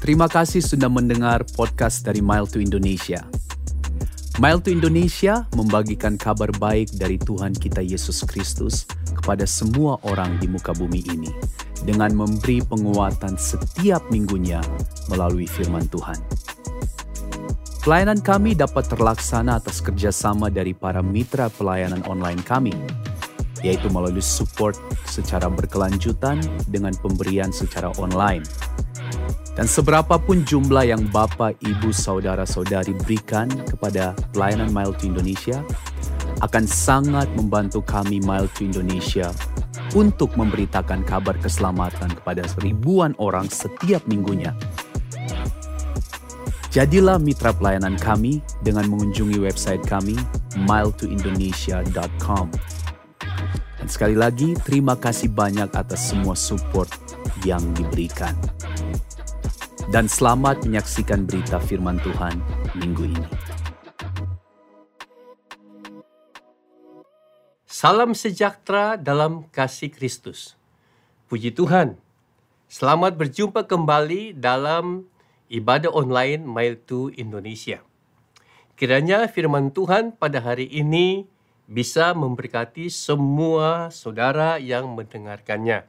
Terima kasih sudah mendengar podcast dari Mile to Indonesia. Mile to Indonesia membagikan kabar baik dari Tuhan kita Yesus Kristus kepada semua orang di muka bumi ini dengan memberi penguatan setiap minggunya melalui firman Tuhan. Pelayanan kami dapat terlaksana atas kerjasama dari para mitra pelayanan online kami, yaitu melalui support secara berkelanjutan dengan pemberian secara online dan seberapapun jumlah yang Bapak, Ibu, Saudara-saudari berikan kepada pelayanan Mile to Indonesia akan sangat membantu kami Mile to Indonesia untuk memberitakan kabar keselamatan kepada ribuan orang setiap minggunya. Jadilah mitra pelayanan kami dengan mengunjungi website kami miletoindonesia.com. Dan sekali lagi, terima kasih banyak atas semua support yang diberikan dan selamat menyaksikan berita firman Tuhan minggu ini. Salam sejahtera dalam kasih Kristus. Puji Tuhan. Selamat berjumpa kembali dalam ibadah online Mile to Indonesia. Kiranya firman Tuhan pada hari ini bisa memberkati semua saudara yang mendengarkannya.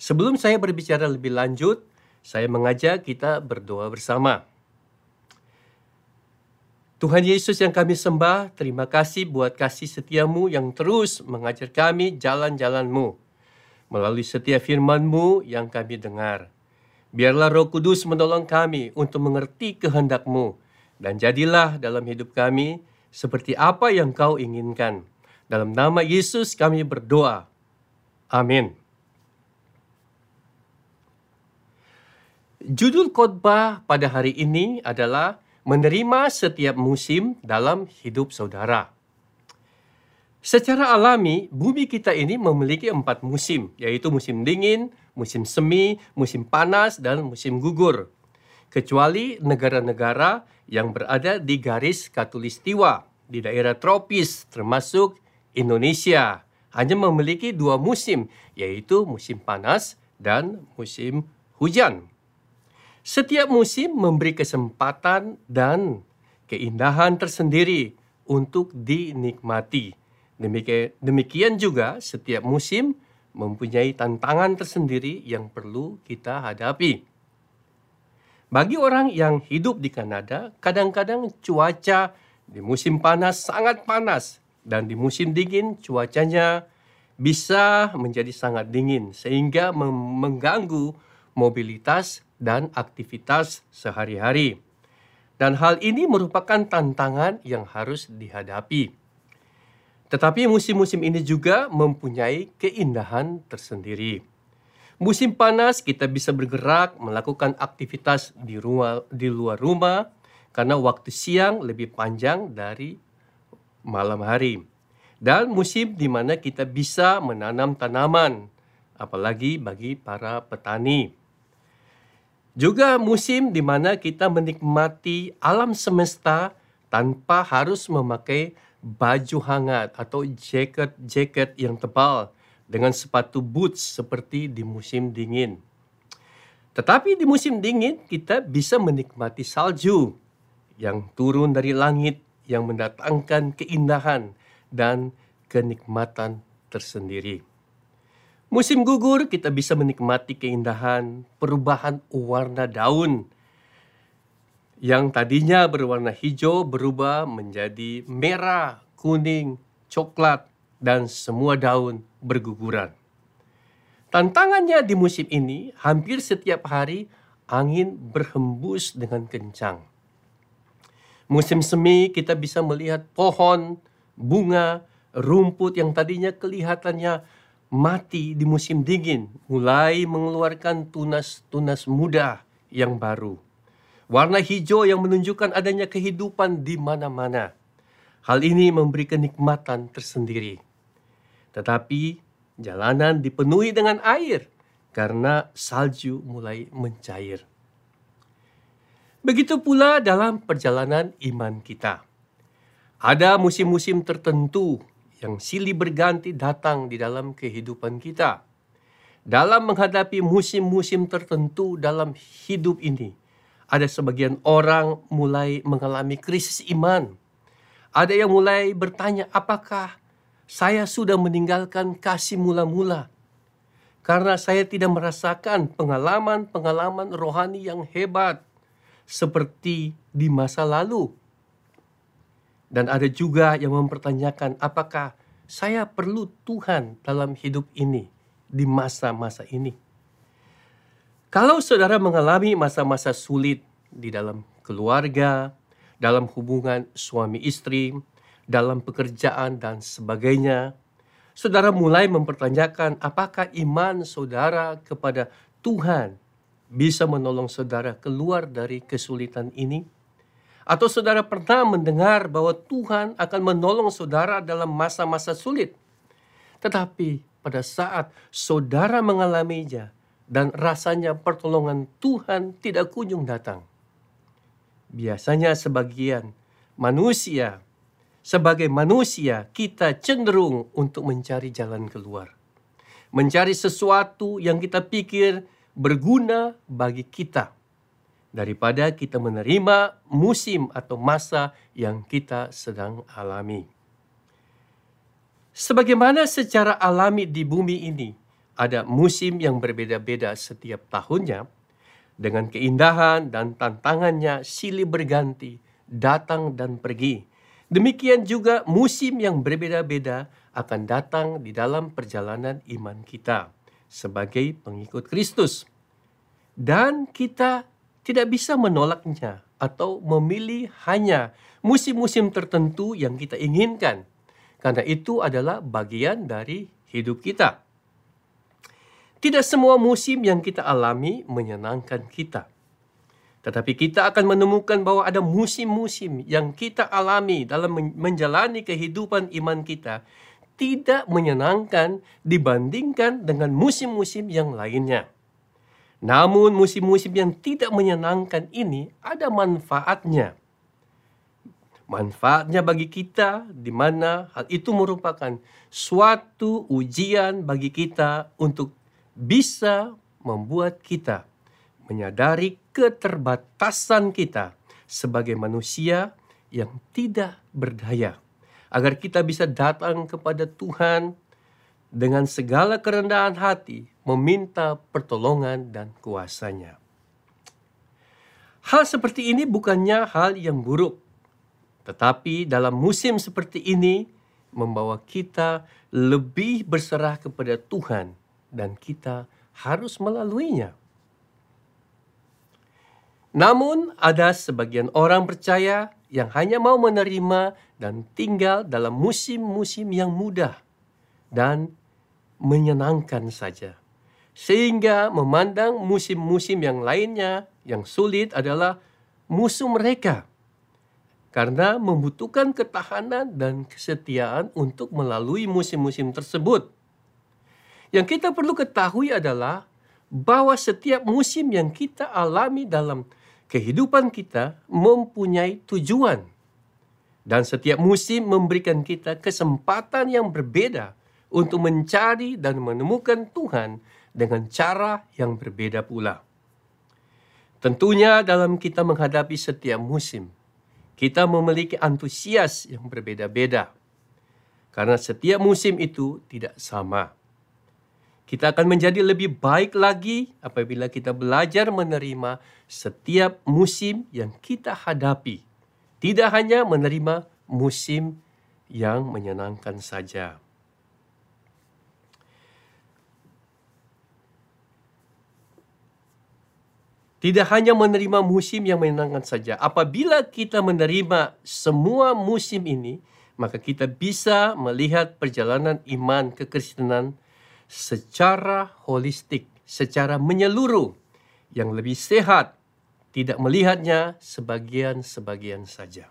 Sebelum saya berbicara lebih lanjut, saya mengajak kita berdoa bersama. Tuhan Yesus yang kami sembah, terima kasih buat kasih setiamu yang terus mengajar kami jalan-jalanmu. Melalui setiap firmanmu yang kami dengar. Biarlah roh kudus menolong kami untuk mengerti kehendakmu. Dan jadilah dalam hidup kami seperti apa yang kau inginkan. Dalam nama Yesus kami berdoa. Amin. Judul khotbah pada hari ini adalah menerima setiap musim dalam hidup saudara. Secara alami, bumi kita ini memiliki empat musim, yaitu musim dingin, musim semi, musim panas, dan musim gugur. Kecuali negara-negara yang berada di garis katulistiwa, di daerah tropis, termasuk Indonesia, hanya memiliki dua musim, yaitu musim panas dan musim hujan. Setiap musim memberi kesempatan dan keindahan tersendiri untuk dinikmati. Demikian juga setiap musim mempunyai tantangan tersendiri yang perlu kita hadapi. Bagi orang yang hidup di Kanada, kadang-kadang cuaca di musim panas sangat panas dan di musim dingin cuacanya bisa menjadi sangat dingin sehingga mengganggu mobilitas dan aktivitas sehari-hari. Dan hal ini merupakan tantangan yang harus dihadapi. Tetapi musim-musim ini juga mempunyai keindahan tersendiri. Musim panas kita bisa bergerak melakukan aktivitas di rumah di luar rumah karena waktu siang lebih panjang dari malam hari. Dan musim di mana kita bisa menanam tanaman, apalagi bagi para petani. Juga musim di mana kita menikmati alam semesta tanpa harus memakai baju hangat atau jaket-jaket yang tebal dengan sepatu boots seperti di musim dingin. Tetapi di musim dingin kita bisa menikmati salju yang turun dari langit yang mendatangkan keindahan dan kenikmatan tersendiri. Musim gugur kita bisa menikmati keindahan perubahan warna daun yang tadinya berwarna hijau berubah menjadi merah, kuning, coklat, dan semua daun berguguran. Tantangannya di musim ini, hampir setiap hari angin berhembus dengan kencang. Musim semi kita bisa melihat pohon, bunga, rumput yang tadinya kelihatannya mati di musim dingin mulai mengeluarkan tunas-tunas muda yang baru. Warna hijau yang menunjukkan adanya kehidupan di mana-mana. Hal ini memberi kenikmatan tersendiri. Tetapi jalanan dipenuhi dengan air karena salju mulai mencair. Begitu pula dalam perjalanan iman kita. Ada musim-musim tertentu yang silih berganti datang di dalam kehidupan kita. Dalam menghadapi musim-musim tertentu dalam hidup ini, ada sebagian orang mulai mengalami krisis iman. Ada yang mulai bertanya, apakah saya sudah meninggalkan kasih mula-mula? Karena saya tidak merasakan pengalaman-pengalaman rohani yang hebat seperti di masa lalu. Dan ada juga yang mempertanyakan apakah saya perlu Tuhan dalam hidup ini di masa-masa ini. Kalau saudara mengalami masa-masa sulit di dalam keluarga, dalam hubungan suami istri, dalam pekerjaan dan sebagainya, saudara mulai mempertanyakan apakah iman saudara kepada Tuhan bisa menolong saudara keluar dari kesulitan ini? Atau saudara pernah mendengar bahwa Tuhan akan menolong saudara dalam masa-masa sulit? Tetapi pada saat saudara mengalaminya dan rasanya pertolongan Tuhan tidak kunjung datang. Biasanya sebagian manusia, sebagai manusia kita cenderung untuk mencari jalan keluar. Mencari sesuatu yang kita pikir berguna bagi kita daripada kita menerima musim atau masa yang kita sedang alami. Sebagaimana secara alami di bumi ini ada musim yang berbeda-beda setiap tahunnya, dengan keindahan dan tantangannya silih berganti, datang dan pergi. Demikian juga musim yang berbeda-beda akan datang di dalam perjalanan iman kita sebagai pengikut Kristus. Dan kita tidak bisa menolaknya atau memilih hanya musim-musim tertentu yang kita inginkan. Karena itu adalah bagian dari hidup kita. Tidak semua musim yang kita alami menyenangkan kita. Tetapi kita akan menemukan bahwa ada musim-musim yang kita alami dalam menjalani kehidupan iman kita tidak menyenangkan dibandingkan dengan musim-musim yang lainnya. Namun musim-musim yang tidak menyenangkan ini ada manfaatnya. Manfaatnya bagi kita di mana hal itu merupakan suatu ujian bagi kita untuk bisa membuat kita menyadari keterbatasan kita sebagai manusia yang tidak berdaya. Agar kita bisa datang kepada Tuhan dengan segala kerendahan hati meminta pertolongan dan kuasanya. Hal seperti ini bukannya hal yang buruk, tetapi dalam musim seperti ini membawa kita lebih berserah kepada Tuhan dan kita harus melaluinya. Namun ada sebagian orang percaya yang hanya mau menerima dan tinggal dalam musim-musim yang mudah dan menyenangkan saja. Sehingga memandang musim-musim yang lainnya yang sulit adalah musuh mereka. Karena membutuhkan ketahanan dan kesetiaan untuk melalui musim-musim tersebut. Yang kita perlu ketahui adalah bahwa setiap musim yang kita alami dalam kehidupan kita mempunyai tujuan. Dan setiap musim memberikan kita kesempatan yang berbeda untuk mencari dan menemukan Tuhan dengan cara yang berbeda pula. Tentunya dalam kita menghadapi setiap musim, kita memiliki antusias yang berbeda-beda. Karena setiap musim itu tidak sama. Kita akan menjadi lebih baik lagi apabila kita belajar menerima setiap musim yang kita hadapi. Tidak hanya menerima musim yang menyenangkan saja. Tidak hanya menerima musim yang menyenangkan saja. Apabila kita menerima semua musim ini, maka kita bisa melihat perjalanan iman kekristenan secara holistik, secara menyeluruh, yang lebih sehat, tidak melihatnya sebagian-sebagian saja.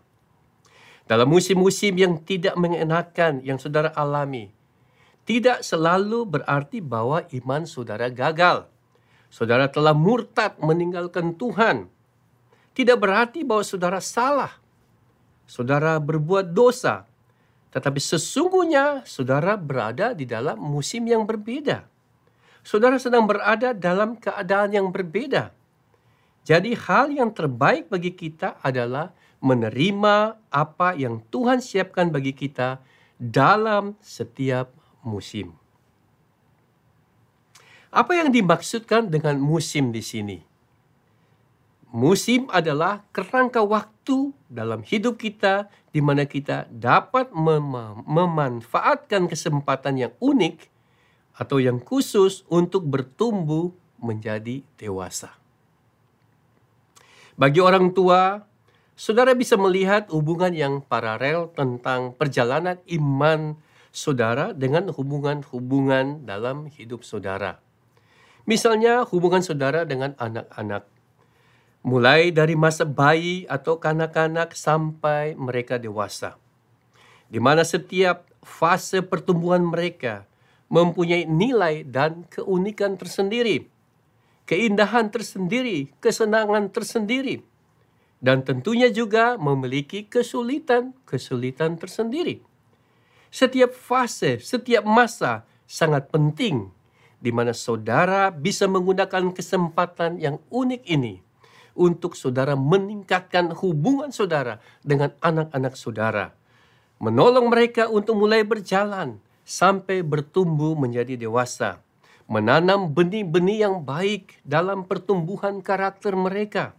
Dalam musim-musim yang tidak mengenakan yang saudara alami, tidak selalu berarti bahwa iman saudara gagal saudara telah murtad meninggalkan Tuhan, tidak berarti bahwa saudara salah. Saudara berbuat dosa Tetapi sesungguhnya saudara berada di dalam musim yang berbeda. Saudara sedang berada dalam keadaan yang berbeda. Jadi hal yang terbaik bagi kita adalah menerima apa yang Tuhan siapkan bagi kita dalam setiap musim. Apa yang dimaksudkan dengan musim di sini? Musim adalah kerangka waktu dalam hidup kita di mana kita dapat mem memanfaatkan kesempatan yang unik atau yang khusus untuk bertumbuh menjadi dewasa. Bagi orang tua, saudara bisa melihat hubungan yang paralel tentang perjalanan iman saudara dengan hubungan-hubungan dalam hidup saudara. Misalnya hubungan saudara dengan anak-anak mulai dari masa bayi atau kanak-kanak sampai mereka dewasa, di mana setiap fase pertumbuhan mereka mempunyai nilai dan keunikan tersendiri, keindahan tersendiri, kesenangan tersendiri, dan tentunya juga memiliki kesulitan-kesulitan tersendiri. Setiap fase, setiap masa sangat penting di mana saudara bisa menggunakan kesempatan yang unik ini untuk saudara meningkatkan hubungan saudara dengan anak-anak saudara. Menolong mereka untuk mulai berjalan sampai bertumbuh menjadi dewasa. Menanam benih-benih yang baik dalam pertumbuhan karakter mereka.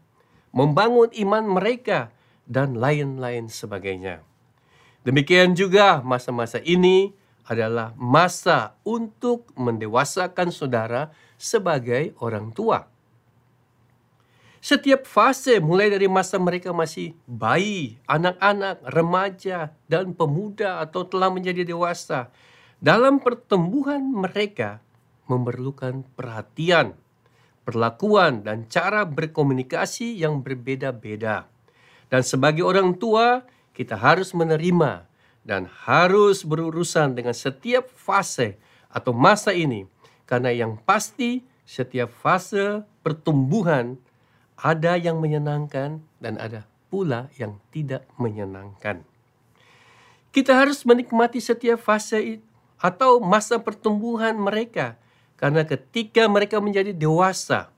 Membangun iman mereka dan lain-lain sebagainya. Demikian juga masa-masa ini adalah masa untuk mendewasakan saudara sebagai orang tua. Setiap fase mulai dari masa mereka masih bayi, anak-anak, remaja, dan pemuda atau telah menjadi dewasa. Dalam pertumbuhan mereka memerlukan perhatian, perlakuan, dan cara berkomunikasi yang berbeda-beda. Dan sebagai orang tua, kita harus menerima dan harus berurusan dengan setiap fase atau masa ini. Karena yang pasti setiap fase pertumbuhan ada yang menyenangkan dan ada pula yang tidak menyenangkan. Kita harus menikmati setiap fase atau masa pertumbuhan mereka karena ketika mereka menjadi dewasa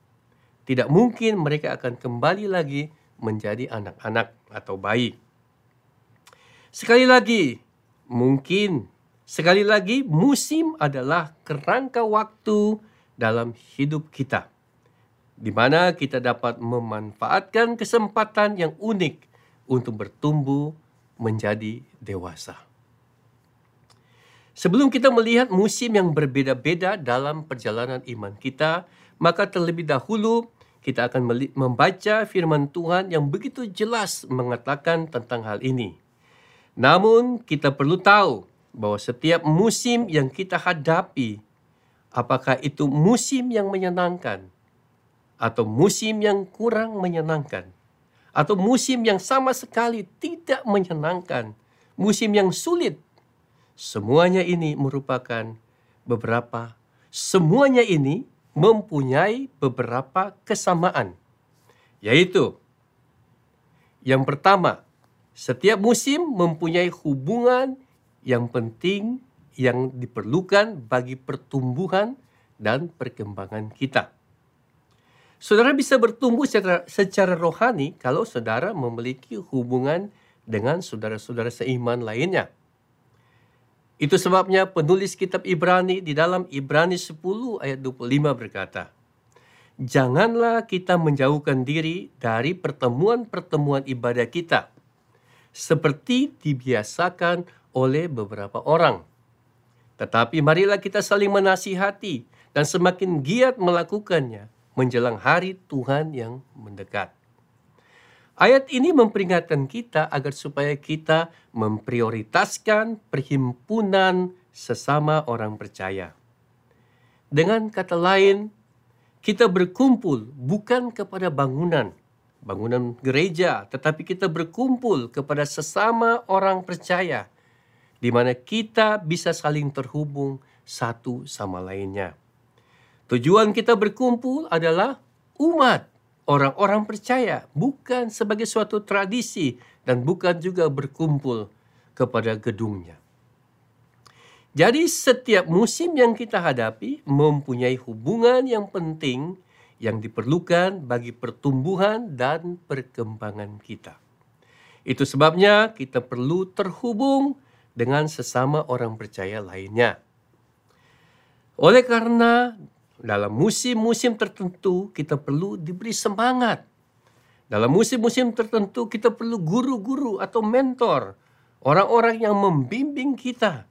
tidak mungkin mereka akan kembali lagi menjadi anak-anak atau bayi. Sekali lagi, mungkin sekali lagi musim adalah kerangka waktu dalam hidup kita di mana kita dapat memanfaatkan kesempatan yang unik untuk bertumbuh menjadi dewasa. Sebelum kita melihat musim yang berbeda-beda dalam perjalanan iman kita, maka terlebih dahulu kita akan membaca firman Tuhan yang begitu jelas mengatakan tentang hal ini. Namun, kita perlu tahu bahwa setiap musim yang kita hadapi, apakah itu musim yang menyenangkan atau musim yang kurang menyenangkan, atau musim yang sama sekali tidak menyenangkan, musim yang sulit. Semuanya ini merupakan beberapa, semuanya ini mempunyai beberapa kesamaan, yaitu yang pertama, setiap musim mempunyai hubungan yang penting yang diperlukan bagi pertumbuhan dan perkembangan kita. Saudara bisa bertumbuh secara, secara rohani kalau saudara memiliki hubungan dengan saudara-saudara seiman lainnya. Itu sebabnya penulis kitab Ibrani di dalam Ibrani 10 ayat 25 berkata, Janganlah kita menjauhkan diri dari pertemuan-pertemuan ibadah kita, seperti dibiasakan oleh beberapa orang. Tetapi marilah kita saling menasihati dan semakin giat melakukannya, menjelang hari Tuhan yang mendekat. Ayat ini memperingatkan kita agar supaya kita memprioritaskan perhimpunan sesama orang percaya. Dengan kata lain, kita berkumpul bukan kepada bangunan, bangunan gereja, tetapi kita berkumpul kepada sesama orang percaya, di mana kita bisa saling terhubung satu sama lainnya. Tujuan kita berkumpul adalah umat, orang-orang percaya, bukan sebagai suatu tradisi dan bukan juga berkumpul kepada gedungnya. Jadi setiap musim yang kita hadapi mempunyai hubungan yang penting yang diperlukan bagi pertumbuhan dan perkembangan kita. Itu sebabnya kita perlu terhubung dengan sesama orang percaya lainnya. Oleh karena dalam musim-musim tertentu kita perlu diberi semangat. Dalam musim-musim tertentu kita perlu guru-guru atau mentor, orang-orang yang membimbing kita.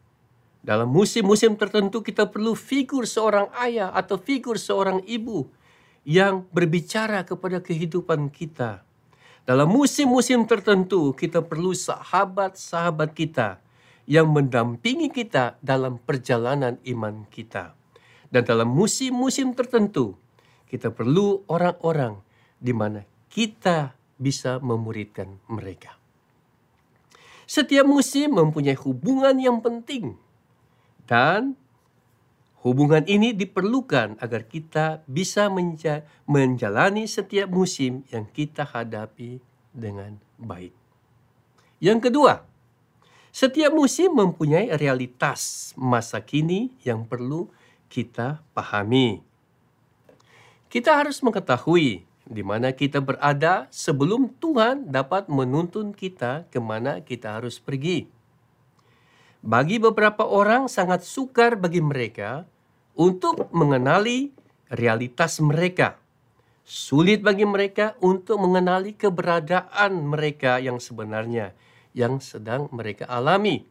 Dalam musim-musim tertentu kita perlu figur seorang ayah atau figur seorang ibu yang berbicara kepada kehidupan kita. Dalam musim-musim tertentu kita perlu sahabat-sahabat kita yang mendampingi kita dalam perjalanan iman kita. Dan dalam musim-musim tertentu, kita perlu orang-orang di mana kita bisa memuridkan mereka. Setiap musim mempunyai hubungan yang penting. Dan hubungan ini diperlukan agar kita bisa menjalani setiap musim yang kita hadapi dengan baik. Yang kedua, setiap musim mempunyai realitas masa kini yang perlu kita pahami. Kita harus mengetahui di mana kita berada sebelum Tuhan dapat menuntun kita ke mana kita harus pergi. Bagi beberapa orang sangat sukar bagi mereka untuk mengenali realitas mereka. Sulit bagi mereka untuk mengenali keberadaan mereka yang sebenarnya yang sedang mereka alami.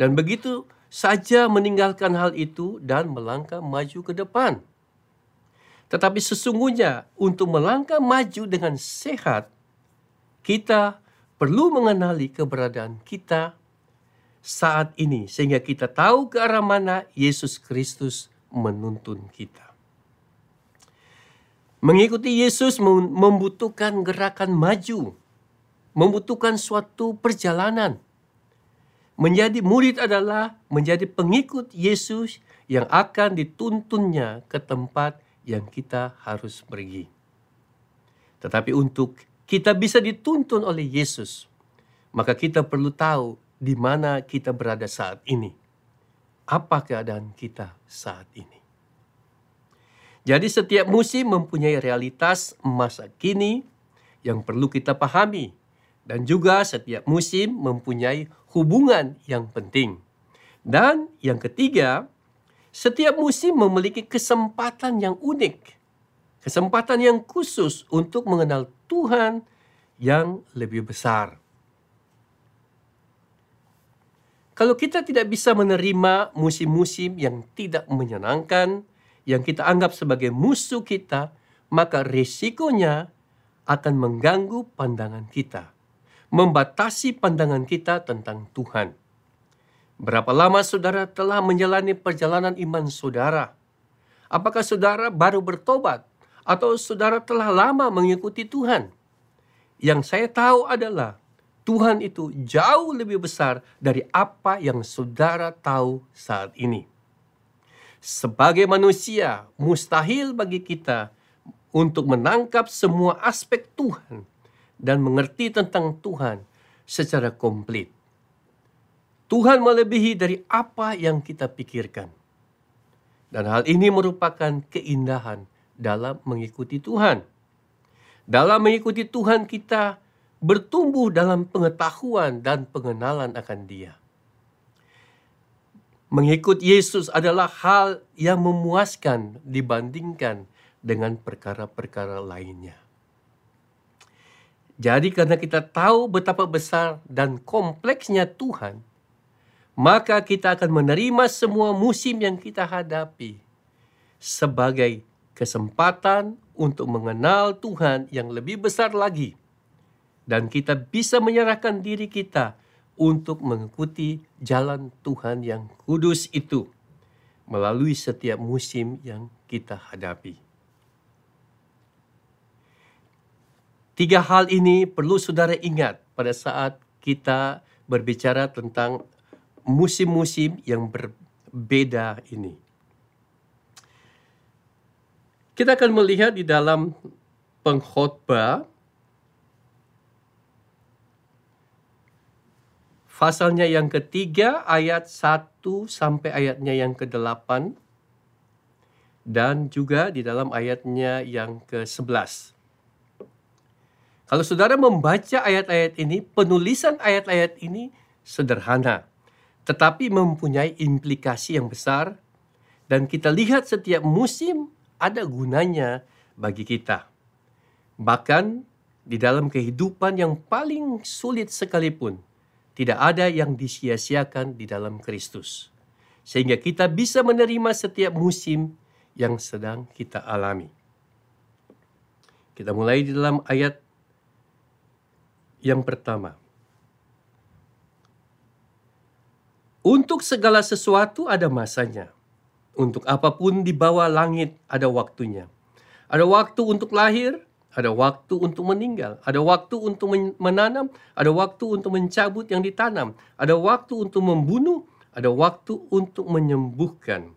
Dan begitu saja meninggalkan hal itu dan melangkah maju ke depan. Tetapi sesungguhnya untuk melangkah maju dengan sehat, kita perlu mengenali keberadaan kita saat ini sehingga kita tahu ke arah mana Yesus Kristus menuntun kita. Mengikuti Yesus membutuhkan gerakan maju, membutuhkan suatu perjalanan. Menjadi murid adalah menjadi pengikut Yesus yang akan dituntunnya ke tempat yang kita harus pergi. Tetapi untuk kita bisa dituntun oleh Yesus, maka kita perlu tahu di mana kita berada saat ini. Apa keadaan kita saat ini? Jadi setiap musim mempunyai realitas masa kini yang perlu kita pahami dan juga setiap musim mempunyai hubungan yang penting. Dan yang ketiga, setiap musim memiliki kesempatan yang unik, kesempatan yang khusus untuk mengenal Tuhan yang lebih besar. Kalau kita tidak bisa menerima musim-musim yang tidak menyenangkan, yang kita anggap sebagai musuh kita, maka risikonya akan mengganggu pandangan kita membatasi pandangan kita tentang Tuhan. Berapa lama saudara telah menjalani perjalanan iman saudara? Apakah saudara baru bertobat atau saudara telah lama mengikuti Tuhan? Yang saya tahu adalah Tuhan itu jauh lebih besar dari apa yang saudara tahu saat ini. Sebagai manusia, mustahil bagi kita untuk menangkap semua aspek Tuhan dan mengerti tentang Tuhan secara komplit. Tuhan melebihi dari apa yang kita pikirkan. Dan hal ini merupakan keindahan dalam mengikuti Tuhan. Dalam mengikuti Tuhan kita bertumbuh dalam pengetahuan dan pengenalan akan Dia. Mengikut Yesus adalah hal yang memuaskan dibandingkan dengan perkara-perkara lainnya. Jadi karena kita tahu betapa besar dan kompleksnya Tuhan, maka kita akan menerima semua musim yang kita hadapi sebagai kesempatan untuk mengenal Tuhan yang lebih besar lagi. Dan kita bisa menyerahkan diri kita untuk mengikuti jalan Tuhan yang kudus itu melalui setiap musim yang kita hadapi. Tiga hal ini perlu saudara ingat pada saat kita berbicara tentang musim-musim yang berbeda ini. Kita akan melihat di dalam pengkhotbah pasalnya yang ketiga ayat 1 sampai ayatnya yang ke-8 dan juga di dalam ayatnya yang ke-11. Kalau saudara membaca ayat-ayat ini, penulisan ayat-ayat ini sederhana, tetapi mempunyai implikasi yang besar dan kita lihat setiap musim ada gunanya bagi kita. Bahkan di dalam kehidupan yang paling sulit sekalipun, tidak ada yang disia-siakan di dalam Kristus. Sehingga kita bisa menerima setiap musim yang sedang kita alami. Kita mulai di dalam ayat yang pertama, untuk segala sesuatu ada masanya. Untuk apa pun di bawah langit ada waktunya. Ada waktu untuk lahir, ada waktu untuk meninggal, ada waktu untuk menanam, ada waktu untuk mencabut yang ditanam, ada waktu untuk membunuh, ada waktu untuk menyembuhkan,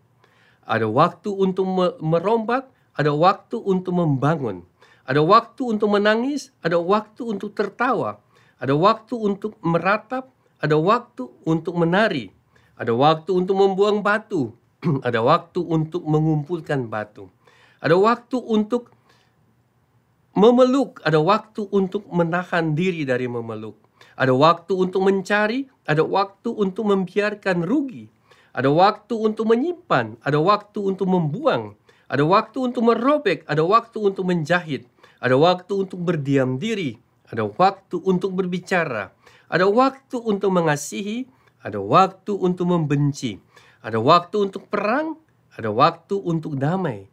ada waktu untuk merombak, ada waktu untuk membangun, ada waktu untuk menangis, ada waktu untuk tertawa, ada waktu untuk meratap, ada waktu untuk menari, ada waktu untuk membuang batu, ada waktu untuk mengumpulkan batu, ada waktu untuk memeluk, ada waktu untuk menahan diri dari memeluk, ada waktu untuk mencari, ada waktu untuk membiarkan rugi, ada waktu untuk menyimpan, ada waktu untuk membuang, ada waktu untuk merobek, ada waktu untuk menjahit, ada waktu untuk berdiam diri, ada waktu untuk berbicara, ada waktu untuk mengasihi, ada waktu untuk membenci, ada waktu untuk perang, ada waktu untuk damai.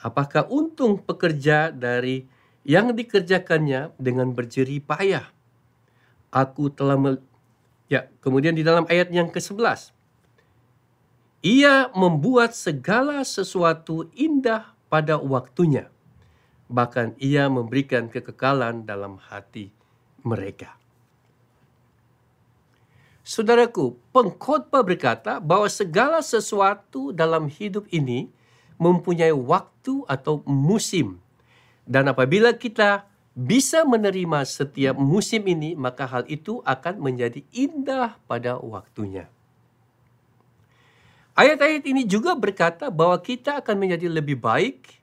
Apakah untung pekerja dari yang dikerjakannya dengan berjerih payah? Aku telah me Ya, kemudian di dalam ayat yang ke-11. Ia membuat segala sesuatu indah pada waktunya bahkan ia memberikan kekekalan dalam hati mereka. Saudaraku, pengkhotbah berkata bahwa segala sesuatu dalam hidup ini mempunyai waktu atau musim. Dan apabila kita bisa menerima setiap musim ini, maka hal itu akan menjadi indah pada waktunya. Ayat-ayat ini juga berkata bahwa kita akan menjadi lebih baik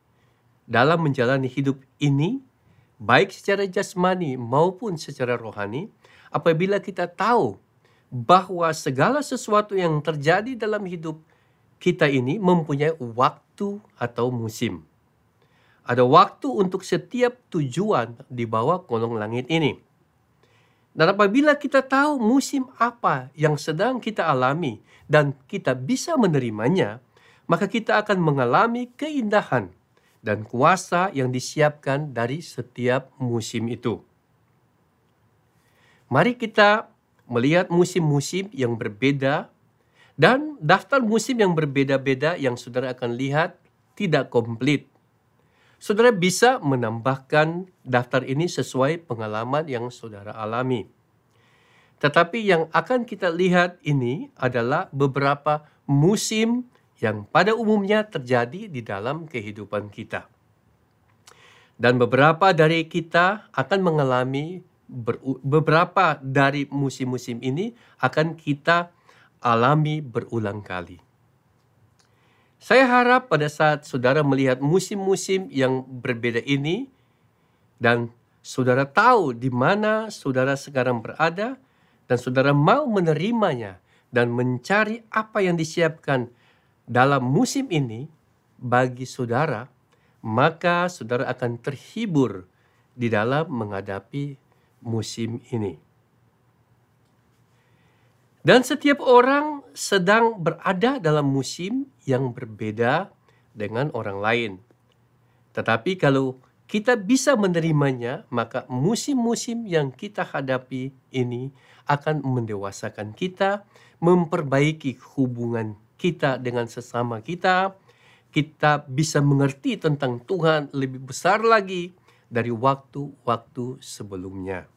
dalam menjalani hidup ini, baik secara jasmani maupun secara rohani, apabila kita tahu bahwa segala sesuatu yang terjadi dalam hidup kita ini mempunyai waktu atau musim. Ada waktu untuk setiap tujuan di bawah kolong langit ini. Dan apabila kita tahu musim apa yang sedang kita alami dan kita bisa menerimanya, maka kita akan mengalami keindahan dan kuasa yang disiapkan dari setiap musim itu. Mari kita melihat musim-musim yang berbeda dan daftar musim yang berbeda-beda yang saudara akan lihat tidak komplit. Saudara bisa menambahkan daftar ini sesuai pengalaman yang saudara alami. Tetapi yang akan kita lihat ini adalah beberapa musim yang pada umumnya terjadi di dalam kehidupan kita. Dan beberapa dari kita akan mengalami beberapa dari musim-musim ini akan kita alami berulang kali. Saya harap pada saat saudara melihat musim-musim yang berbeda ini dan saudara tahu di mana saudara sekarang berada dan saudara mau menerimanya dan mencari apa yang disiapkan dalam musim ini bagi saudara, maka saudara akan terhibur di dalam menghadapi musim ini. Dan setiap orang sedang berada dalam musim yang berbeda dengan orang lain. Tetapi kalau kita bisa menerimanya, maka musim-musim yang kita hadapi ini akan mendewasakan kita, memperbaiki hubungan kita dengan sesama kita, kita bisa mengerti tentang Tuhan lebih besar lagi dari waktu-waktu sebelumnya.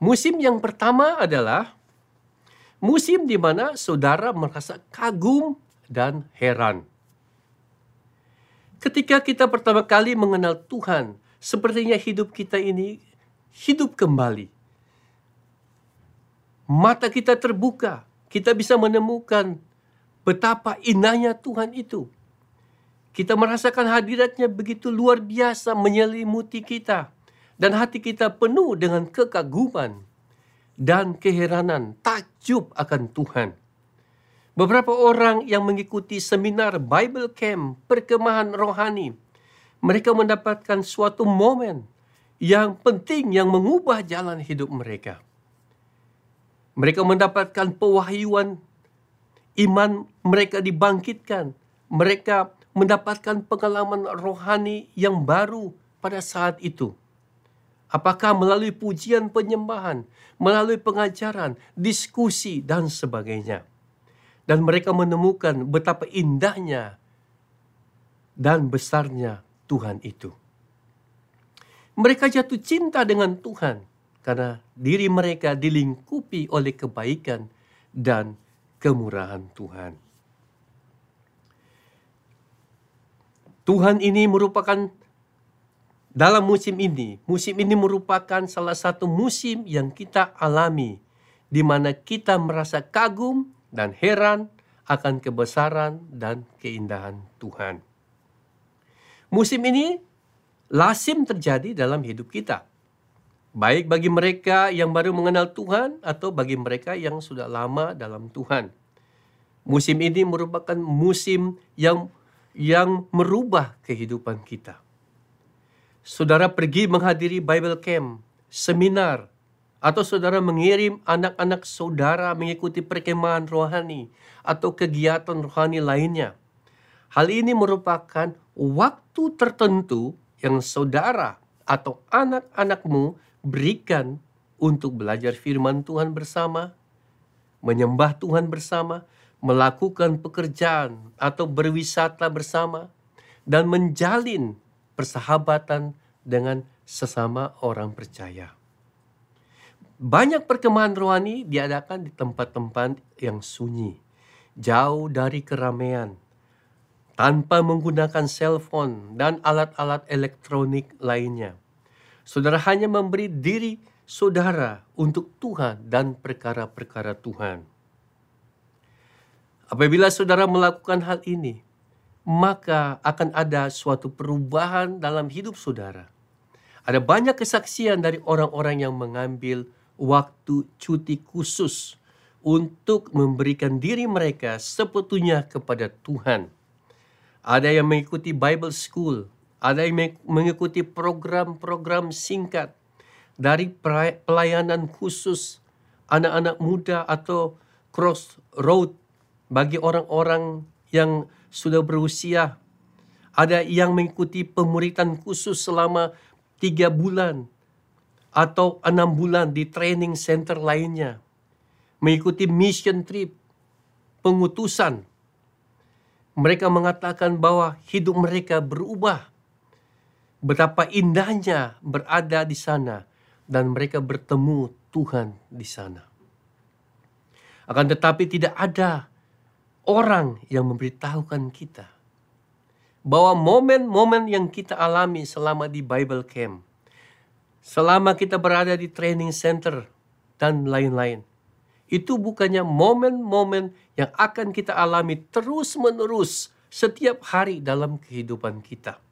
Musim yang pertama adalah musim di mana saudara merasa kagum dan heran. Ketika kita pertama kali mengenal Tuhan, sepertinya hidup kita ini hidup kembali mata kita terbuka, kita bisa menemukan betapa indahnya Tuhan itu. Kita merasakan hadiratnya begitu luar biasa menyelimuti kita. Dan hati kita penuh dengan kekaguman dan keheranan, takjub akan Tuhan. Beberapa orang yang mengikuti seminar Bible Camp, perkemahan rohani, mereka mendapatkan suatu momen yang penting yang mengubah jalan hidup mereka. Mereka mendapatkan pewahyuan iman mereka dibangkitkan. Mereka mendapatkan pengalaman rohani yang baru pada saat itu. Apakah melalui pujian penyembahan, melalui pengajaran, diskusi, dan sebagainya. Dan mereka menemukan betapa indahnya dan besarnya Tuhan itu. Mereka jatuh cinta dengan Tuhan karena diri mereka dilingkupi oleh kebaikan dan kemurahan Tuhan. Tuhan ini merupakan dalam musim ini, musim ini merupakan salah satu musim yang kita alami, di mana kita merasa kagum dan heran akan kebesaran dan keindahan Tuhan. Musim ini lazim terjadi dalam hidup kita, baik bagi mereka yang baru mengenal Tuhan atau bagi mereka yang sudah lama dalam Tuhan. Musim ini merupakan musim yang yang merubah kehidupan kita saudara pergi menghadiri Bible Camp, seminar, atau saudara mengirim anak-anak saudara mengikuti perkemahan rohani atau kegiatan rohani lainnya. Hal ini merupakan waktu tertentu yang saudara atau anak-anakmu berikan untuk belajar firman Tuhan bersama, menyembah Tuhan bersama, melakukan pekerjaan atau berwisata bersama, dan menjalin persahabatan dengan sesama orang percaya. Banyak perkemahan rohani diadakan di tempat-tempat yang sunyi, jauh dari keramaian, tanpa menggunakan cellphone dan alat-alat elektronik lainnya. Saudara hanya memberi diri saudara untuk Tuhan dan perkara-perkara Tuhan. Apabila saudara melakukan hal ini, maka akan ada suatu perubahan dalam hidup saudara. Ada banyak kesaksian dari orang-orang yang mengambil waktu cuti khusus untuk memberikan diri mereka sepetunya kepada Tuhan. Ada yang mengikuti Bible School, ada yang mengikuti program-program singkat dari pelayanan khusus anak-anak muda atau crossroad bagi orang-orang yang sudah berusia. Ada yang mengikuti pemuritan khusus selama tiga bulan atau enam bulan di training center lainnya. Mengikuti mission trip, pengutusan. Mereka mengatakan bahwa hidup mereka berubah. Betapa indahnya berada di sana dan mereka bertemu Tuhan di sana. Akan tetapi tidak ada orang yang memberitahukan kita bahwa momen-momen yang kita alami selama di Bible Camp, selama kita berada di training center dan lain-lain, itu bukannya momen-momen yang akan kita alami terus-menerus setiap hari dalam kehidupan kita.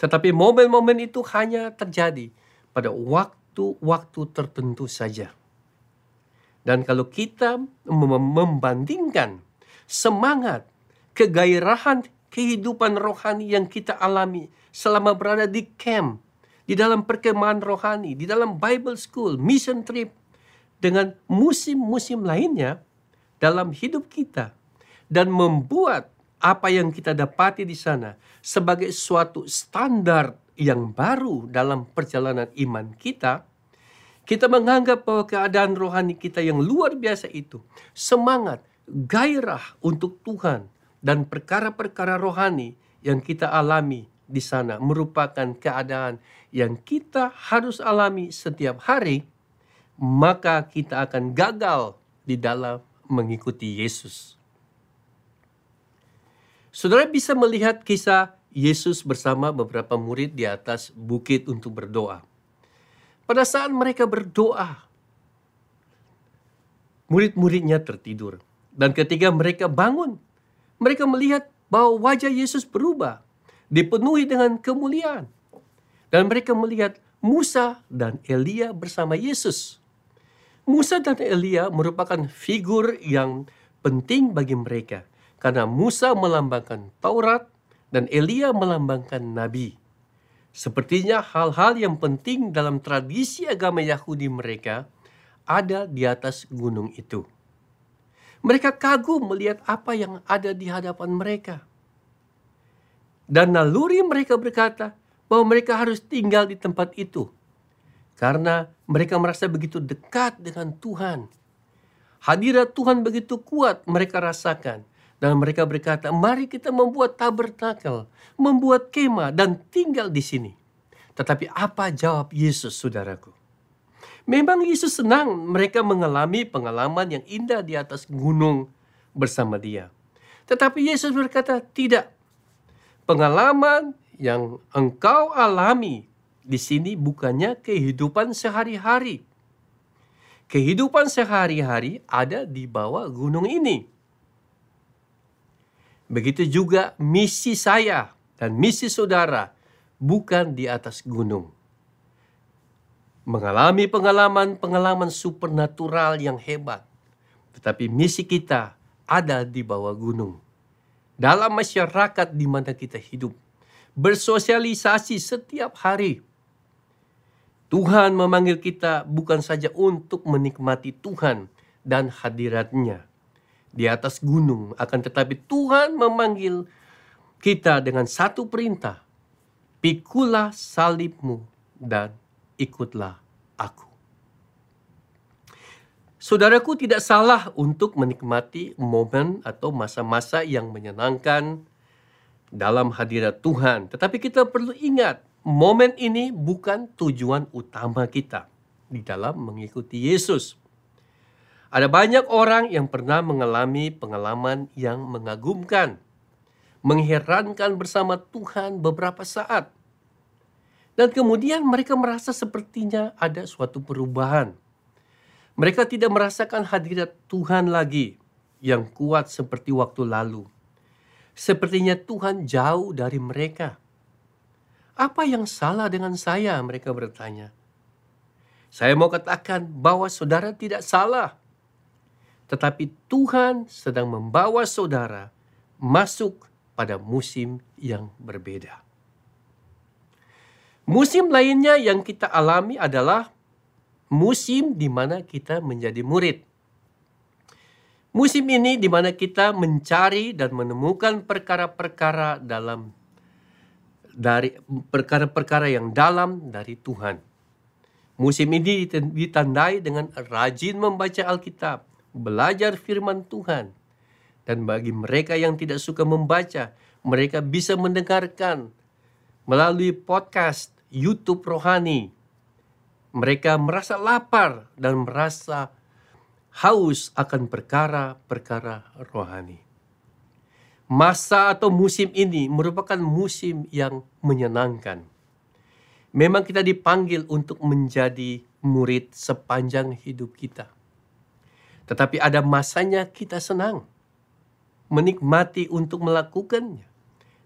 Tetapi momen-momen itu hanya terjadi pada waktu-waktu tertentu saja. Dan kalau kita membandingkan semangat, kegairahan kehidupan rohani yang kita alami selama berada di camp, di dalam perkemahan rohani, di dalam Bible School, mission trip, dengan musim-musim lainnya dalam hidup kita dan membuat apa yang kita dapati di sana sebagai suatu standar yang baru dalam perjalanan iman kita, kita menganggap bahwa keadaan rohani kita yang luar biasa itu semangat, gairah untuk Tuhan dan perkara-perkara rohani yang kita alami di sana merupakan keadaan yang kita harus alami setiap hari, maka kita akan gagal di dalam mengikuti Yesus. Saudara bisa melihat kisah Yesus bersama beberapa murid di atas bukit untuk berdoa. Pada saat mereka berdoa, murid-muridnya tertidur. Dan ketika mereka bangun, mereka melihat bahwa wajah Yesus berubah, dipenuhi dengan kemuliaan. Dan mereka melihat Musa dan Elia bersama Yesus. Musa dan Elia merupakan figur yang penting bagi mereka karena Musa melambangkan Taurat dan Elia melambangkan nabi. Sepertinya hal-hal yang penting dalam tradisi agama Yahudi mereka ada di atas gunung itu. Mereka kagum melihat apa yang ada di hadapan mereka. Dan naluri mereka berkata bahwa mereka harus tinggal di tempat itu. Karena mereka merasa begitu dekat dengan Tuhan. Hadirat Tuhan begitu kuat mereka rasakan. Dan mereka berkata, mari kita membuat tabernakel, membuat kemah dan tinggal di sini. Tetapi apa jawab Yesus, saudaraku? Memang Yesus senang mereka mengalami pengalaman yang indah di atas gunung bersama dia. Tetapi Yesus berkata, tidak. Pengalaman yang engkau alami di sini bukannya kehidupan sehari-hari. Kehidupan sehari-hari ada di bawah gunung ini. Begitu juga misi saya dan misi saudara bukan di atas gunung mengalami pengalaman-pengalaman supernatural yang hebat. Tetapi misi kita ada di bawah gunung. Dalam masyarakat di mana kita hidup. Bersosialisasi setiap hari. Tuhan memanggil kita bukan saja untuk menikmati Tuhan dan hadiratnya di atas gunung. Akan tetapi Tuhan memanggil kita dengan satu perintah. Pikulah salibmu dan ikutlah aku. Saudaraku tidak salah untuk menikmati momen atau masa-masa yang menyenangkan dalam hadirat Tuhan. Tetapi kita perlu ingat, momen ini bukan tujuan utama kita di dalam mengikuti Yesus. Ada banyak orang yang pernah mengalami pengalaman yang mengagumkan, mengherankan bersama Tuhan beberapa saat. Dan kemudian mereka merasa sepertinya ada suatu perubahan. Mereka tidak merasakan hadirat Tuhan lagi yang kuat seperti waktu lalu. Sepertinya Tuhan jauh dari mereka. Apa yang salah dengan saya? Mereka bertanya. Saya mau katakan bahwa saudara tidak salah. Tetapi Tuhan sedang membawa saudara masuk pada musim yang berbeda. Musim lainnya yang kita alami adalah musim di mana kita menjadi murid. Musim ini di mana kita mencari dan menemukan perkara-perkara dalam dari perkara-perkara yang dalam dari Tuhan. Musim ini ditandai dengan rajin membaca Alkitab, belajar firman Tuhan. Dan bagi mereka yang tidak suka membaca, mereka bisa mendengarkan melalui podcast YouTube rohani. Mereka merasa lapar dan merasa haus akan perkara-perkara rohani. Masa atau musim ini merupakan musim yang menyenangkan. Memang kita dipanggil untuk menjadi murid sepanjang hidup kita. Tetapi ada masanya kita senang, menikmati untuk melakukannya.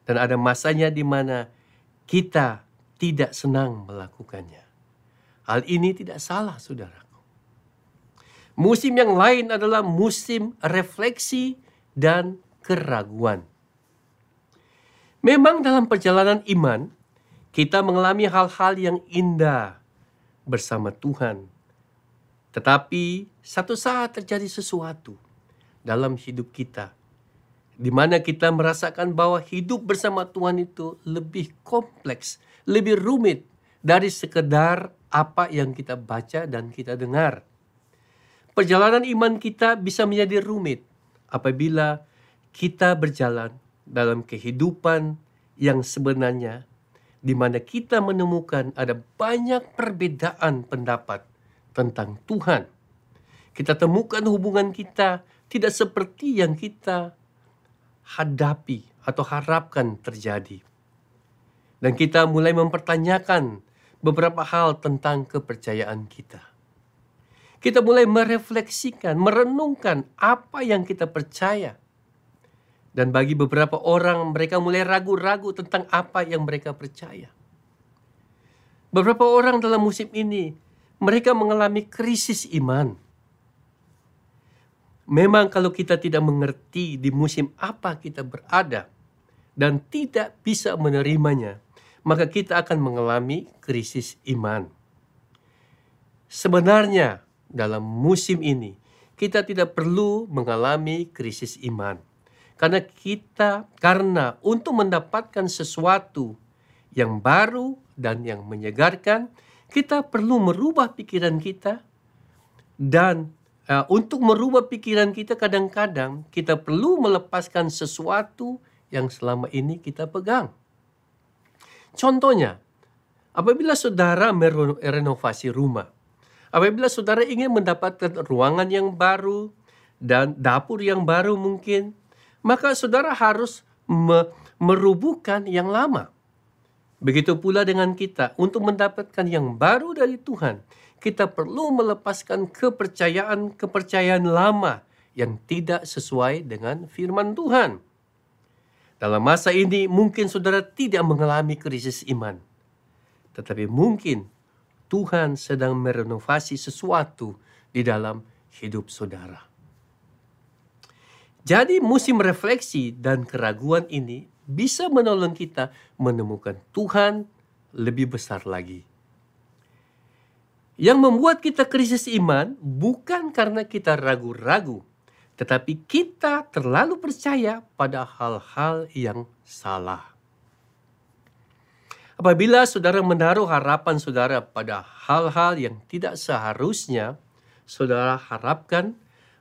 Dan ada masanya di mana kita tidak senang melakukannya. Hal ini tidak salah, saudaraku. Musim yang lain adalah musim refleksi dan keraguan. Memang dalam perjalanan iman, kita mengalami hal-hal yang indah bersama Tuhan. Tetapi satu saat terjadi sesuatu dalam hidup kita di mana kita merasakan bahwa hidup bersama Tuhan itu lebih kompleks, lebih rumit dari sekedar apa yang kita baca dan kita dengar. Perjalanan iman kita bisa menjadi rumit apabila kita berjalan dalam kehidupan yang sebenarnya di mana kita menemukan ada banyak perbedaan pendapat tentang Tuhan. Kita temukan hubungan kita tidak seperti yang kita hadapi atau harapkan terjadi. Dan kita mulai mempertanyakan beberapa hal tentang kepercayaan kita. Kita mulai merefleksikan, merenungkan apa yang kita percaya. Dan bagi beberapa orang, mereka mulai ragu-ragu tentang apa yang mereka percaya. Beberapa orang dalam musim ini, mereka mengalami krisis iman. Memang kalau kita tidak mengerti di musim apa kita berada dan tidak bisa menerimanya, maka kita akan mengalami krisis iman. Sebenarnya, dalam musim ini kita tidak perlu mengalami krisis iman. Karena kita karena untuk mendapatkan sesuatu yang baru dan yang menyegarkan, kita perlu merubah pikiran kita dan uh, untuk merubah pikiran kita kadang-kadang kita perlu melepaskan sesuatu yang selama ini kita pegang. Contohnya, apabila saudara merenovasi rumah, Apabila saudara ingin mendapatkan ruangan yang baru dan dapur yang baru mungkin, maka saudara harus me merubuhkan yang lama. Begitu pula dengan kita, untuk mendapatkan yang baru dari Tuhan, kita perlu melepaskan kepercayaan-kepercayaan lama yang tidak sesuai dengan firman Tuhan. Dalam masa ini mungkin saudara tidak mengalami krisis iman. Tetapi mungkin Tuhan sedang merenovasi sesuatu di dalam hidup saudara. Jadi musim refleksi dan keraguan ini bisa menolong kita menemukan Tuhan lebih besar lagi. Yang membuat kita krisis iman bukan karena kita ragu-ragu, tetapi kita terlalu percaya pada hal-hal yang salah. Apabila saudara menaruh harapan saudara pada hal-hal yang tidak seharusnya saudara harapkan,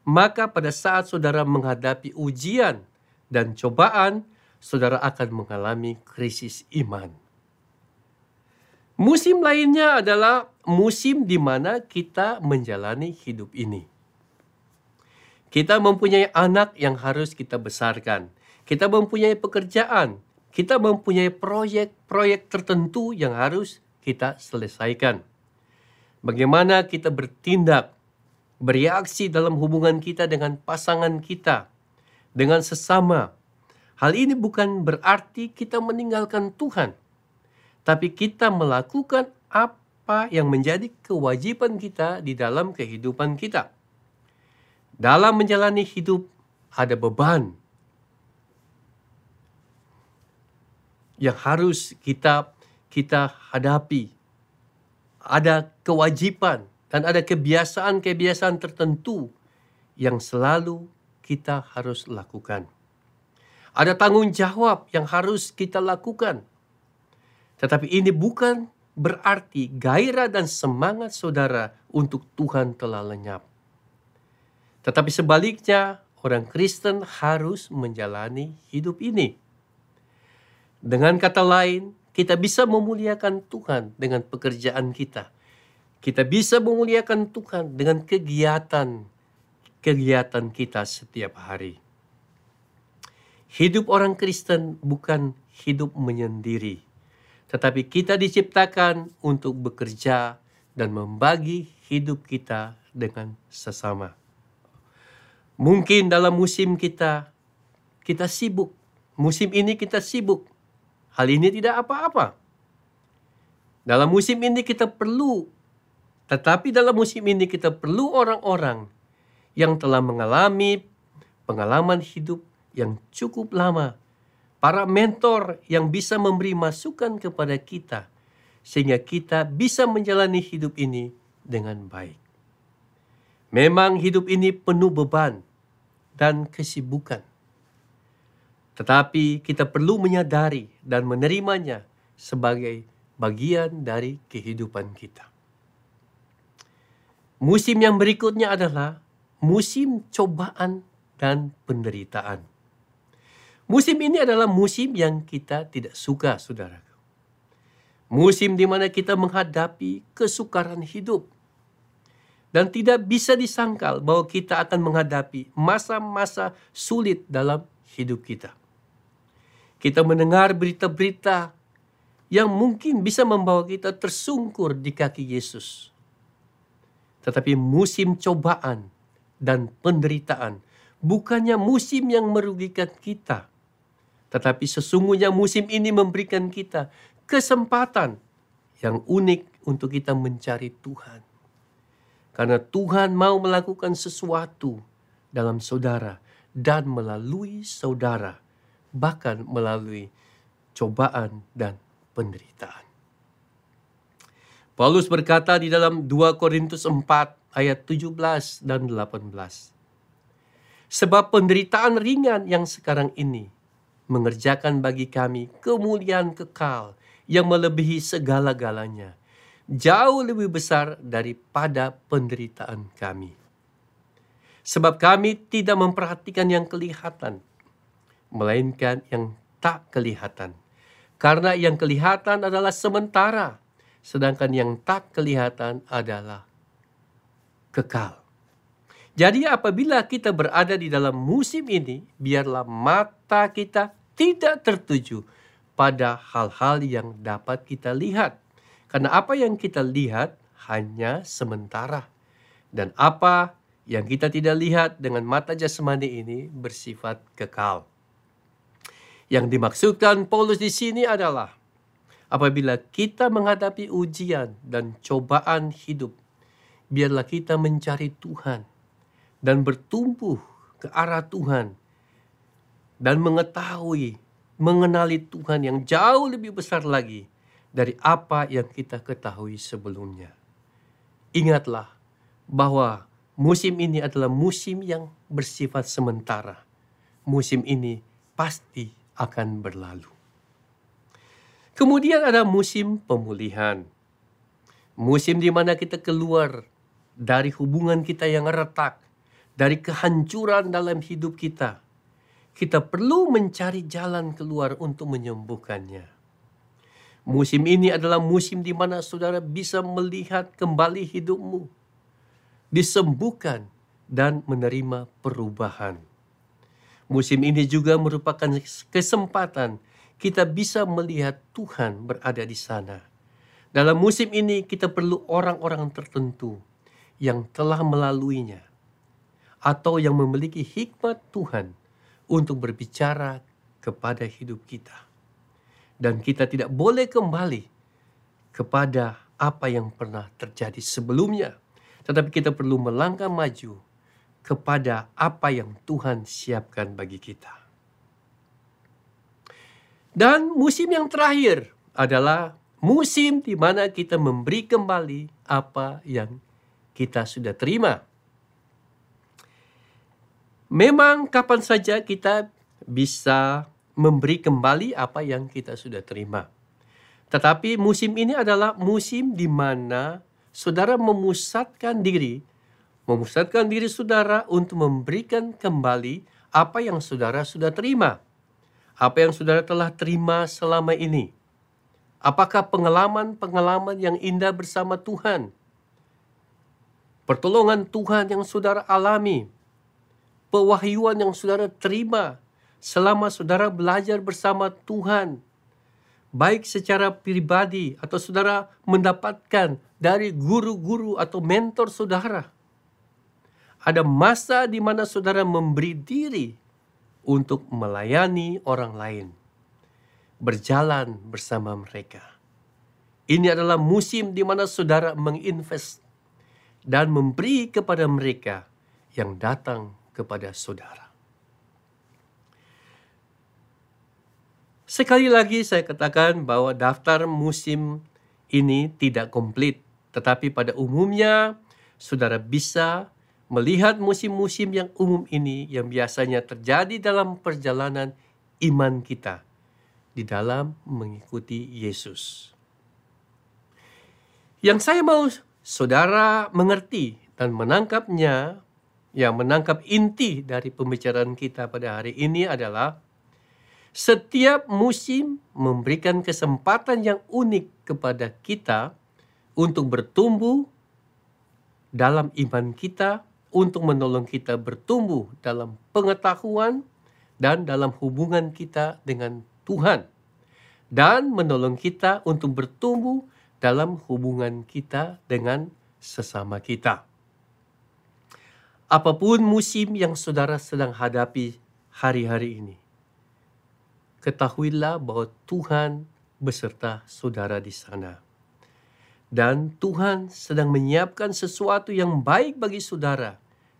maka pada saat saudara menghadapi ujian dan cobaan, saudara akan mengalami krisis iman. Musim lainnya adalah musim di mana kita menjalani hidup ini. Kita mempunyai anak yang harus kita besarkan. Kita mempunyai pekerjaan kita mempunyai proyek-proyek tertentu yang harus kita selesaikan. Bagaimana kita bertindak, bereaksi dalam hubungan kita dengan pasangan kita, dengan sesama. Hal ini bukan berarti kita meninggalkan Tuhan, tapi kita melakukan apa yang menjadi kewajiban kita di dalam kehidupan kita. Dalam menjalani hidup, ada beban, yang harus kita kita hadapi. Ada kewajiban dan ada kebiasaan-kebiasaan tertentu yang selalu kita harus lakukan. Ada tanggung jawab yang harus kita lakukan. Tetapi ini bukan berarti gairah dan semangat saudara untuk Tuhan telah lenyap. Tetapi sebaliknya, orang Kristen harus menjalani hidup ini dengan kata lain, kita bisa memuliakan Tuhan dengan pekerjaan kita. Kita bisa memuliakan Tuhan dengan kegiatan kegiatan kita setiap hari. Hidup orang Kristen bukan hidup menyendiri, tetapi kita diciptakan untuk bekerja dan membagi hidup kita dengan sesama. Mungkin dalam musim kita, kita sibuk. Musim ini kita sibuk Hal ini tidak apa-apa. Dalam musim ini kita perlu, tetapi dalam musim ini kita perlu orang-orang yang telah mengalami pengalaman hidup yang cukup lama. Para mentor yang bisa memberi masukan kepada kita, sehingga kita bisa menjalani hidup ini dengan baik. Memang hidup ini penuh beban dan kesibukan. Tetapi kita perlu menyadari dan menerimanya sebagai bagian dari kehidupan kita. Musim yang berikutnya adalah musim cobaan dan penderitaan. Musim ini adalah musim yang kita tidak suka, saudara. Musim di mana kita menghadapi kesukaran hidup. Dan tidak bisa disangkal bahwa kita akan menghadapi masa-masa sulit dalam hidup kita. Kita mendengar berita-berita yang mungkin bisa membawa kita tersungkur di kaki Yesus. tetapi musim cobaan dan penderitaan. Bukannya musim yang merugikan kita, tetapi sesungguhnya musim ini memberikan kita kesempatan yang unik untuk kita mencari Tuhan. Karena Tuhan mau melakukan sesuatu dalam saudara dan melalui saudara, bahkan melalui cobaan dan penderitaan. Paulus berkata di dalam 2 Korintus 4 ayat 17 dan 18. Sebab penderitaan ringan yang sekarang ini mengerjakan bagi kami kemuliaan kekal yang melebihi segala-galanya, jauh lebih besar daripada penderitaan kami. Sebab kami tidak memperhatikan yang kelihatan, melainkan yang tak kelihatan. Karena yang kelihatan adalah sementara, sedangkan yang tak kelihatan adalah kekal. Jadi apabila kita berada di dalam musim ini, biarlah mata kita tidak tertuju pada hal-hal yang dapat kita lihat. Karena apa yang kita lihat hanya sementara. Dan apa yang kita tidak lihat dengan mata jasmani ini bersifat kekal. Yang dimaksudkan Paulus di sini adalah apabila kita menghadapi ujian dan cobaan hidup, biarlah kita mencari Tuhan dan bertumbuh ke arah Tuhan dan mengetahui, mengenali Tuhan yang jauh lebih besar lagi dari apa yang kita ketahui sebelumnya. Ingatlah bahwa musim ini adalah musim yang bersifat sementara. Musim ini pasti akan berlalu. Kemudian ada musim pemulihan. Musim di mana kita keluar dari hubungan kita yang retak, dari kehancuran dalam hidup kita. Kita perlu mencari jalan keluar untuk menyembuhkannya. Musim ini adalah musim di mana saudara bisa melihat kembali hidupmu, disembuhkan, dan menerima perubahan. Musim ini juga merupakan kesempatan kita bisa melihat Tuhan berada di sana. Dalam musim ini, kita perlu orang-orang tertentu yang telah melaluinya atau yang memiliki hikmat Tuhan untuk berbicara kepada hidup kita. Dan kita tidak boleh kembali kepada apa yang pernah terjadi sebelumnya. Tetapi kita perlu melangkah maju kepada apa yang Tuhan siapkan bagi kita. Dan musim yang terakhir adalah musim di mana kita memberi kembali apa yang kita sudah terima. Memang kapan saja kita bisa memberi kembali apa yang kita sudah terima. Tetapi musim ini adalah musim di mana saudara memusatkan diri, memusatkan diri saudara untuk memberikan kembali apa yang saudara sudah terima. Apa yang saudara telah terima selama ini. Apakah pengalaman-pengalaman yang indah bersama Tuhan? pertolongan Tuhan yang saudara alami, pewahyuan yang saudara terima selama saudara belajar bersama Tuhan, baik secara pribadi atau saudara mendapatkan dari guru-guru atau mentor saudara. Ada masa di mana saudara memberi diri untuk melayani orang lain, berjalan bersama mereka. Ini adalah musim di mana saudara menginvest dan memberi kepada mereka yang datang kepada saudara. Sekali lagi saya katakan bahwa daftar musim ini tidak komplit, tetapi pada umumnya saudara bisa melihat musim-musim yang umum ini yang biasanya terjadi dalam perjalanan iman kita di dalam mengikuti Yesus. Yang saya mau saudara mengerti dan menangkapnya, ya menangkap inti dari pembicaraan kita pada hari ini adalah setiap musim memberikan kesempatan yang unik kepada kita untuk bertumbuh dalam iman kita, untuk menolong kita bertumbuh dalam pengetahuan dan dalam hubungan kita dengan Tuhan, dan menolong kita untuk bertumbuh dalam hubungan kita dengan sesama kita. apa pun musim yang saudara sedang hadapi hari-hari ini, ketahuilah bahwa Tuhan beserta saudara di sana. Dan Tuhan sedang menyiapkan sesuatu yang baik bagi saudara.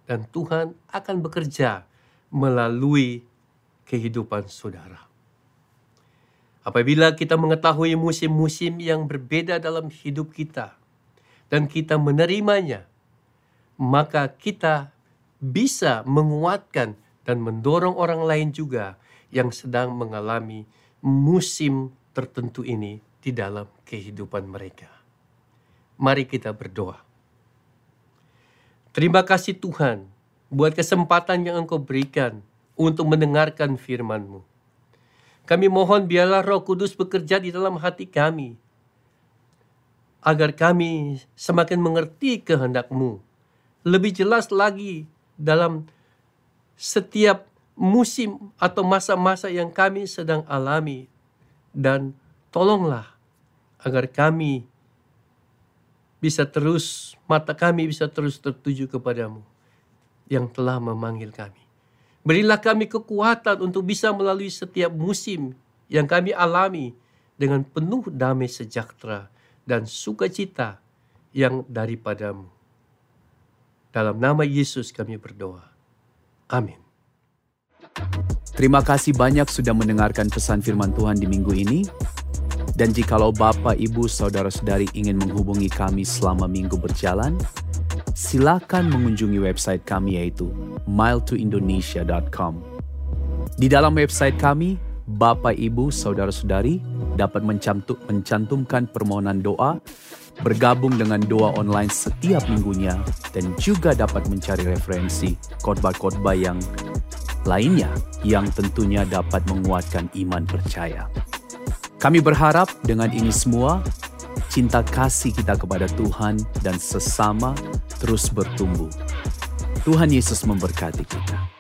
Dan Tuhan akan bekerja melalui kehidupan saudara. Apabila kita mengetahui musim-musim yang berbeda dalam hidup kita dan kita menerimanya, maka kita bisa menguatkan dan mendorong orang lain juga yang sedang mengalami musim tertentu ini di dalam kehidupan mereka. Mari kita berdoa. Terima kasih Tuhan buat kesempatan yang Engkau berikan untuk mendengarkan firman-Mu. Kami mohon biarlah Roh Kudus bekerja di dalam hati kami agar kami semakin mengerti kehendak-Mu. Lebih jelas lagi dalam setiap musim atau masa-masa yang kami sedang alami dan tolonglah agar kami bisa terus, mata kami bisa terus tertuju kepadamu yang telah memanggil kami. Berilah kami kekuatan untuk bisa melalui setiap musim yang kami alami dengan penuh damai sejahtera dan sukacita yang daripadamu. Dalam nama Yesus kami berdoa. Amin. Terima kasih banyak sudah mendengarkan pesan firman Tuhan di minggu ini. Dan jikalau Bapak, Ibu, Saudara-saudari ingin menghubungi kami selama minggu berjalan, silakan mengunjungi website kami yaitu miletoindonesia.com. Di dalam website kami, Bapak, Ibu, Saudara-saudari dapat mencantumkan permohonan doa, bergabung dengan doa online setiap minggunya, dan juga dapat mencari referensi khotbah-khotbah yang lainnya yang tentunya dapat menguatkan iman percaya. Kami berharap dengan ini semua, cinta kasih kita kepada Tuhan dan sesama terus bertumbuh. Tuhan Yesus memberkati kita.